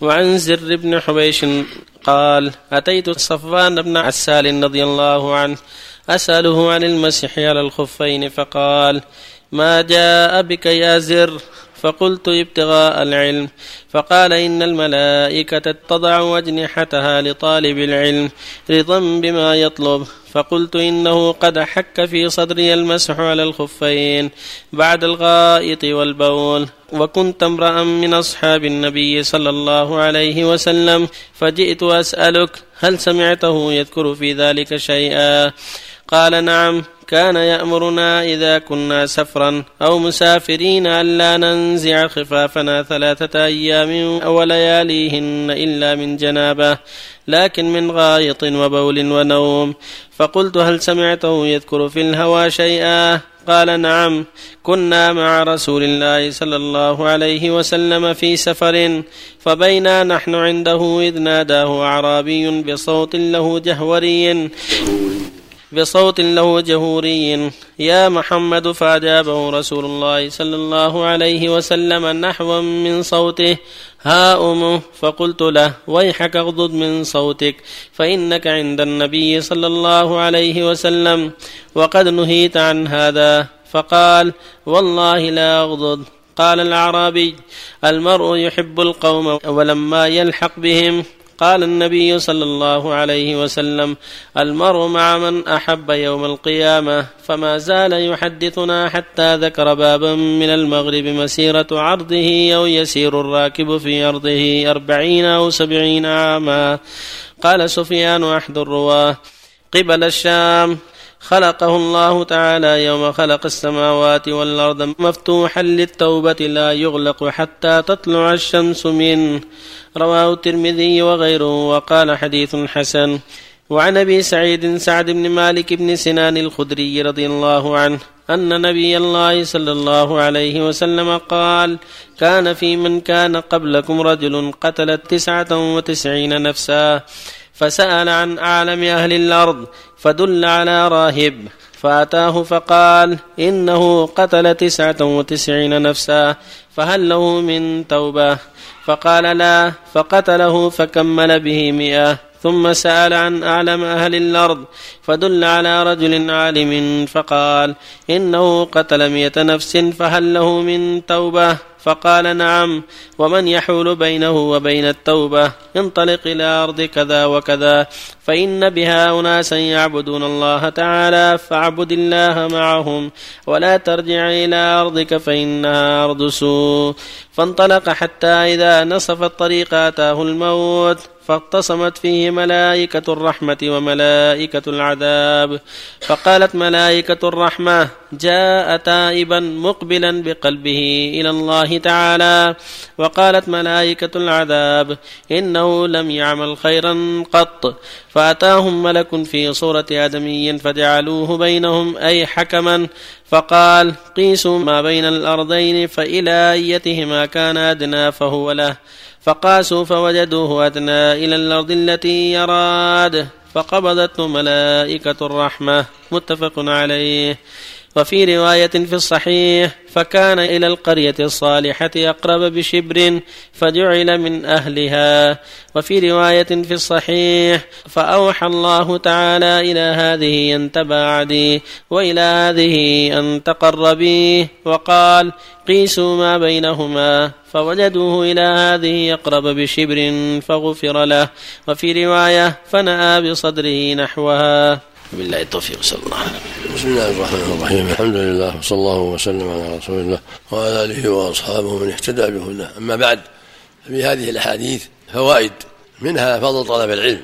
وعن زر بن حبيش قال أتيت صفوان بن عسال رضي الله عنه أسأله عن المسح على الخفين فقال ما جاء بك يا زر فقلت ابتغاء العلم. فقال إن الملائكة تضع أجنحتها لطالب العلم رضا بما يطلب. فقلت إنه قد حك في صدري المسح على الخفين بعد الغائط والبول. وكنت امرأ من أصحاب النبي صلى الله عليه وسلم فجئت أسألك هل سمعته يذكر في ذلك شيئا؟ قال نعم. كان يأمرنا إذا كنا سفرا أو مسافرين ألا ننزع خفافنا ثلاثة أيام ولياليهن إلا من جنابة لكن من غائط وبول ونوم. فقلت هل سمعته يذكر في الهوى شيئا؟ قال نعم كنا مع رسول الله صلى الله عليه وسلم في سفر فبينا نحن عنده إذ ناداه أعرابي بصوت له جهوري. بصوت له جهوري يا محمد فأجابه رسول الله صلى الله عليه وسلم نحوا من صوته. ها أم فقلت له ويحك اغضض من صوتك فإنك عند النبي صلى الله عليه وسلم. وقد نهيت عن هذا. فقال والله لا أغضض. قال الأعرابي المرء يحب القوم ولما يلحق بهم. قال النبي صلى الله عليه وسلم المرء مع من أحب يوم القيامة فما زال يحدثنا حتى ذكر بابا من المغرب مسيرة عرضه أو يسير الراكب في أرضه أربعين أو سبعين عاما. قال سفيان أحد الرواة. قبل الشام. خلقه الله تعالى يوم خلق السماوات والأرض مفتوحا للتوبة لا يغلق حتى تطلع الشمس منه رواه الترمذي وغيره وقال حديث حسن. وعن أبي سعيد سعد بن مالك بن سنان الخدري رضي الله عنه أن نبي الله صلى الله عليه وسلم قال كان في من كان قبلكم رجل قتل تسعة وتسعين نفسا فسأل عن أعلم أهل الأرض فدل على راهب فأتاه فقال إنه قتل تسعة وتسعين نفسا. فهل له من توبة؟ فقال لا فقتله فكمل به مئة. ثم سأل عن أعلم أهل الأرض فدل على رجل عالم فقال إنه قتل مئة نفس فهل له من توبة؟ فقال نعم. ومن يحول بينه وبين التوبة؟ انطلق إلى أرض كذا وكذا فإن بها أناسا يعبدون الله تعالى فاعبد الله معهم ولا ترجع إلى أرضك فإنها أرض سوء. فانطلق حتى إذا نصف الطريق أتاه الموت. فاقتصمت فيه ملائكة الرحمة وملائكة العذاب. فقالت ملائكة الرحمة جاء تائبا مقبلا بقلبه إلى الله تعالى. وقالت ملائكة العذاب إنه لم يعمل خيرا قط. فأتاهم ملك في صورة آدمي فجعلوه بينهم أي حكما. فقال قيسوا ما بين الأرضين فإلى أيتهما كان أدنى فهو له. فقاسوا فوجدوه أدنى إلى الأرض التي يراد فقبضته ملائكة الرحمة متفق عليه. وفي رواية في الصحيح فكان إلى القرية الصالحة أقرب بشبر فجعل من أهلها. وفي رواية في الصحيح فأوحى الله تعالى إلى هذه أن تباعدي وإلى هذه أن تقربي. وقال قيسوا ما بينهما فوجدوه إلى هذه أقرب بشبر فغفر له. وفي رواية فنأى بصدره نحوها. بالله التوفيق صلى الله عليه بسم الله الرحمن الرحيم. الحمد لله وصلى الله وسلم على رسول الله وعلى آله وأصحابه من اهتدى بهداه. أما بعد ففي هذه الأحاديث فوائد منها فضل طلب العلم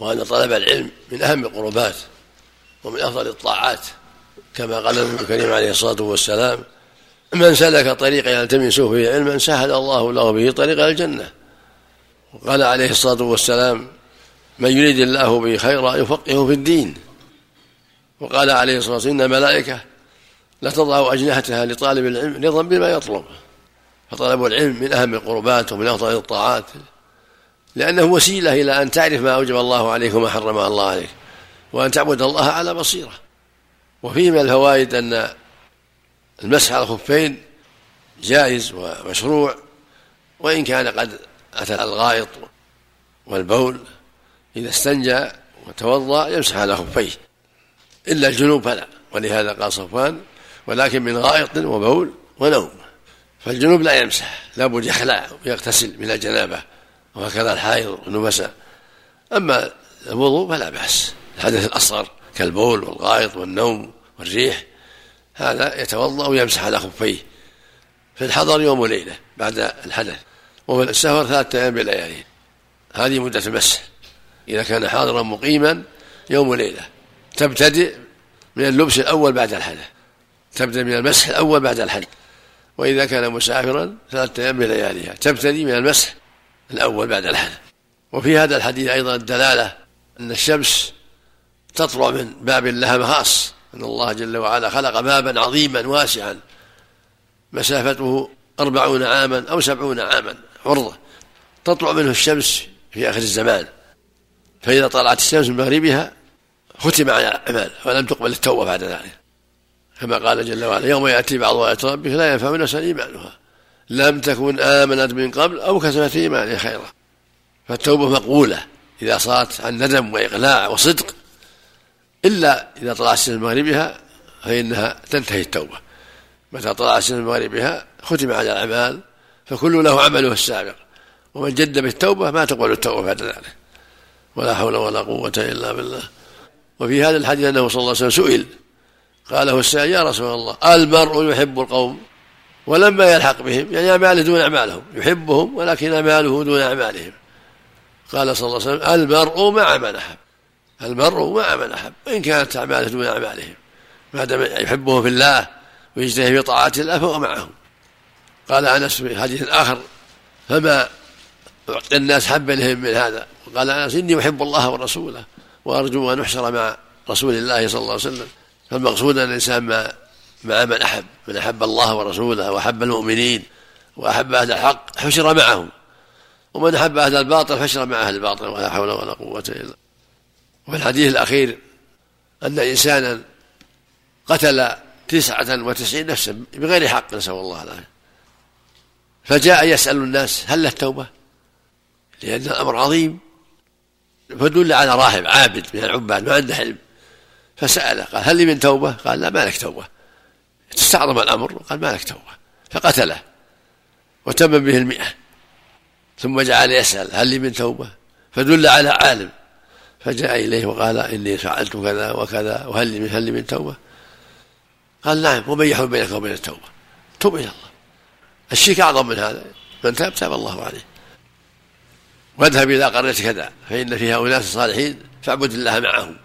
وأن طلب العلم من أهم القربات ومن أفضل الطاعات كما قال النبي الكريم عليه الصلاة والسلام من سلك طريقا يلتمس فيه علما سهل الله له به طريق الجنة. وقال عليه الصلاة والسلام من يريد الله به خيرا يفقهه في الدين. وقال عليه الصلاة والسلام إن الملائكة لتضع أجنحتها لطالب العلم رضا بما يطلب. فطلب العلم من أهم القربات ومن أفضل الطاعات. لأنه وسيلة إلى أن تعرف ما أوجب الله عليك وما حرم الله عليك. وأن تعبد الله على بصيرة. وفيه من الفوائد أن المسح على الخفين جائز ومشروع. وإن كان قد أتى الغائط والبول إذا استنجى وتوضأ يمسح على خفيه إلا الجنوب فلا ولهذا قال صفوان ولكن من غائط وبول ونوم. فالجنوب لا يمسح لابد يخلع ويغتسل من الجنابة وهكذا الحائض والنفساء أما الوضوء فلا بأس. الحدث الأصغر كالبول والغائط والنوم والريح هذا يتوضأ ويمسح على خفيه في الحضر يوم وليلة بعد الحدث وفي السفر ثلاثة أيام بليالي. هذه مدة المسح إذا كان حاضرا مقيما يوم وليلة. تبتدئ من اللبس الأول بعد الحدث تبدأ من المسح الأول بعد الحدث وإذا كان مسافرا ثلاثة أيام بلياليها تبتدي من المسح الأول بعد الحدث وفي هذا الحديث أيضا الدلالة أن الشمس تطلع من باب لها مخاص. أن الله جل وعلا خلق بابا عظيما واسعا. مسافته أربعون عاما أو سبعون عاما. عرضة. تطلع منه الشمس في آخر الزمان. فإذا طلعت الشمس من مغربها ختم على الأعمال ولم تقبل التوبة بعد ذلك. كما قال جل وعلا يوم يأتي بعض آيات ربك لا ينفع نفسا إيمانها. لم تكن آمنت من قبل أو كسبت إيمانها خيرا. فالتوبة مقبولة إذا صارت عن ندم وإقلاع وصدق. إلا إذا طلع الشمس من مغربها فإنها تنتهي التوبة. متى طلع الشمس من مغربها ختم على الأعمال فكل له عمله السابق. ومن جد بالتوبة ما تقبل التوبة بعد ذلك. ولا حول ولا قوة إلا بالله. وفي هذا الحديث أنه صلى الله عليه وسلم سئل قال له السائل يا رسول الله المرء يحب القوم ولما يلحق بهم؟ يعني أعماله دون أعمالهم يحبهم ولكن أعماله دون أعمالهم. قال صلى الله عليه وسلم المرء مع من أحب المرء مع من أحب وإن كانت أعماله دون أعمالهم ما دام يحبه في الله ويجتهد في طاعة الله فهو معهم. قال أنس في حديث آخر فما أعطي الناس حب لهم من هذا. قال أنس إني أحب الله ورسوله وأرجو أن أحشر مع رسول الله صلى الله عليه وسلم. فالمقصود أن الإنسان مع مع من أحب. من أحب الله ورسوله وأحب المؤمنين وأحب أهل الحق حشر معهم. ومن أحب أهل الباطل حشر مع أهل الباطل ولا حول ولا قوة إلا وفي الحديث الأخير أن إنسانا قتل تسعة وتسعين نفسا بغير حق نسأل الله العافية. فجاء يسأل الناس هل له توبة؟ لأن الأمر عظيم. فدل على راهب عابد من العباد ما عنده علم. فسأله قال هل لي من توبة؟ قال لا ما لك توبة. استعظم الأمر قال ما لك توبة. فقتله وتم به المئة. ثم جعل يسأل هل لي من توبة؟ فدل على عالم. فجاء إليه وقال إني فعلت كذا وكذا وهل لي هل لي من توبة؟ قال نعم ومن يحول بينك وبين التوبة. توب إلى الله. الشرك أعظم من هذا. من تاب تاب الله عليه. واذهب إلى قرية كذا فإن فيها أناس صالحين فاعبد الله معهم.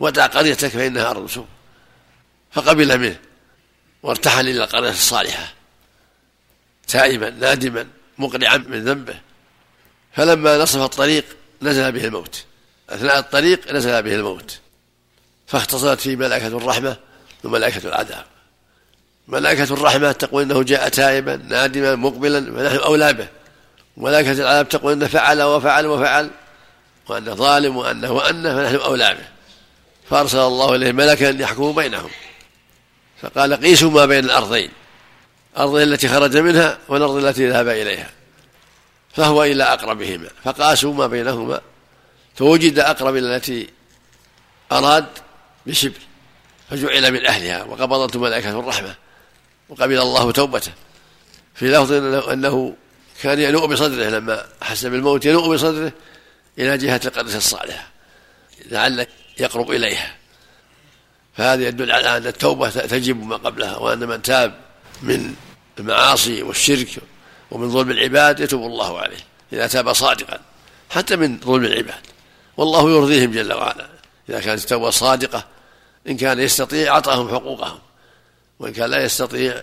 ودع قريتك فإنها أرض فقبل منه وارتحل إلى القرية الصالحة. تائبا نادما مقنعا من ذنبه. فلما نصف الطريق نزل به الموت. أثناء الطريق نزل به الموت. فاختصرت فيه ملائكة الرحمة وملائكة العذاب. ملائكة الرحمة تقول إنه جاء تائبا نادما مقبلا فنحن أولى به. ملائكة العذاب تقول إنه فعل وفعل وفعل وأنه ظالم وأنه وأنه فنحن أولى به. فأرسل الله إليه ملكا يحكم بينهم. فقال قيسوا ما بين الأرضين الأرض التي خرج منها والأرض التي ذهب إليها. فهو إلى أقربهما فقاسوا ما بينهما. فوجد أقرب إلى التي أراد بشبر فجعل من أهلها وقبضته ملائكة الرحمة وقبل الله توبته. في لفظ أنه كان ينوء بصدره لما أحس بالموت ينوء بصدره إلى جهة القدس الصالحة لعل يقرب إليها. فهذا يدل على أن التوبة تجب ما قبلها وأن من تاب من المعاصي والشرك ومن ظلم العباد يتوب الله عليه إذا تاب صادقا حتى من ظلم العباد. والله يرضيهم جل وعلا. إذا كانت التوبة صادقة إن كان يستطيع أعطاهم حقوقهم وإن كان لا يستطيع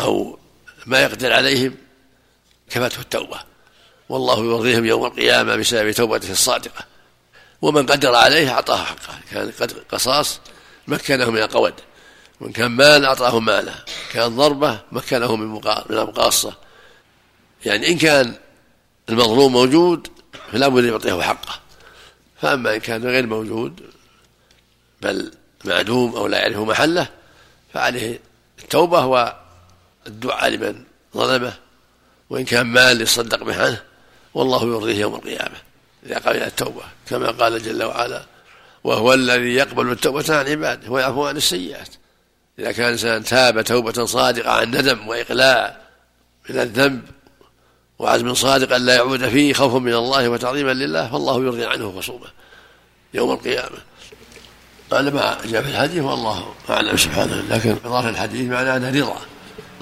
أو ما يقدر عليهم كفته التوبة. والله يرضيهم يوم القيامة بسبب توبته الصادقة. ومن قدر عليه أعطاه حقه. كان قصاص مكنه من القود. وإن كان مال أعطاه ماله كان ضربة مكنه من من المقاصة يعني إن كان المظلوم موجود فلا بد يعطيه حقه. فأما إن كان غير موجود بل معدوم أو لا يعرف محله فعليه التوبة والدعاء لمن ظلمه وإن كان مال يصدق به عنه والله يرضيه يوم القيامة. إذا قبل التوبة كما قال جل وعلا وهو الذي يقبل التوبة عن عباده ويعفو عن السيئات. إذا كان الإنسان تاب توبة صادقة عن ندم وإقلاع من الذنب وعزم صادق أن لا يعود فيه خوفا من الله وتعظيما لله فالله يرضي عنه خصومه يوم القيامة. قال ما جاء في الحديث والله أعلم سبحانه. لكن إضافة الحديث معناه أنه رضا.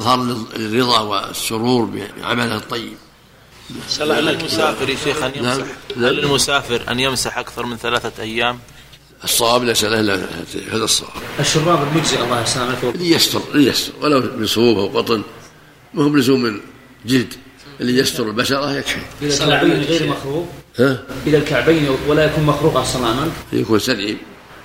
ظهر الرضا والسرور بعمله الطيب. هل المسافر يا شيخ أن يمسح. هل المسافر أن يمسح أكثر من ثلاثة أيام؟ الصواب ليس له إلا هذا الصواب. الشراب المجزي الله يسلمك اللي يستر اللي يستر ولو من صوب أو قطن ما هو بلزوم من جلد اللي يستر البشرة يكفي. إذا الكعبين غير مخروق ها؟ إذا الكعبين ولا يكون مخروق عنك يكون سليم.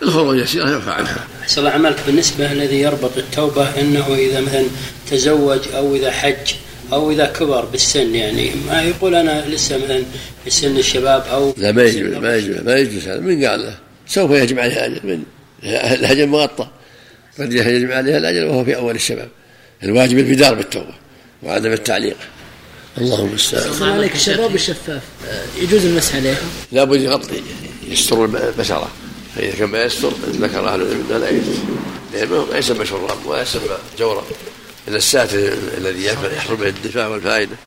الخروج يسيره يرفع عنها. أحسن الله عملك بالنسبة الذي يربط التوبة أنه إذا مثلا تزوج أو إذا حج أو إذا كبر بالسن يعني ما يقول أنا لسه مثلا في سن الشباب أو لا ما يجوز ما يجوز ما يجوز هذا. من قال له؟ سوف يجب عليه أجل من الأجل مغطى قد يجب عليه الأجل وهو في أول الشباب. الواجب البدار بالتوبة وعدم التعليق. اللهم المستعان صلى عليك. الشراب الشفاف يجوز المسح عليه؟ لابد يغطي يستر البشرة. فاذا كان ما يستر ذكر أهل العلم انه لا يجوز لأنه ما يسمى شراب ولا يسمى جورا الا الساتر الذي يحرم به الدفاع والفائدة.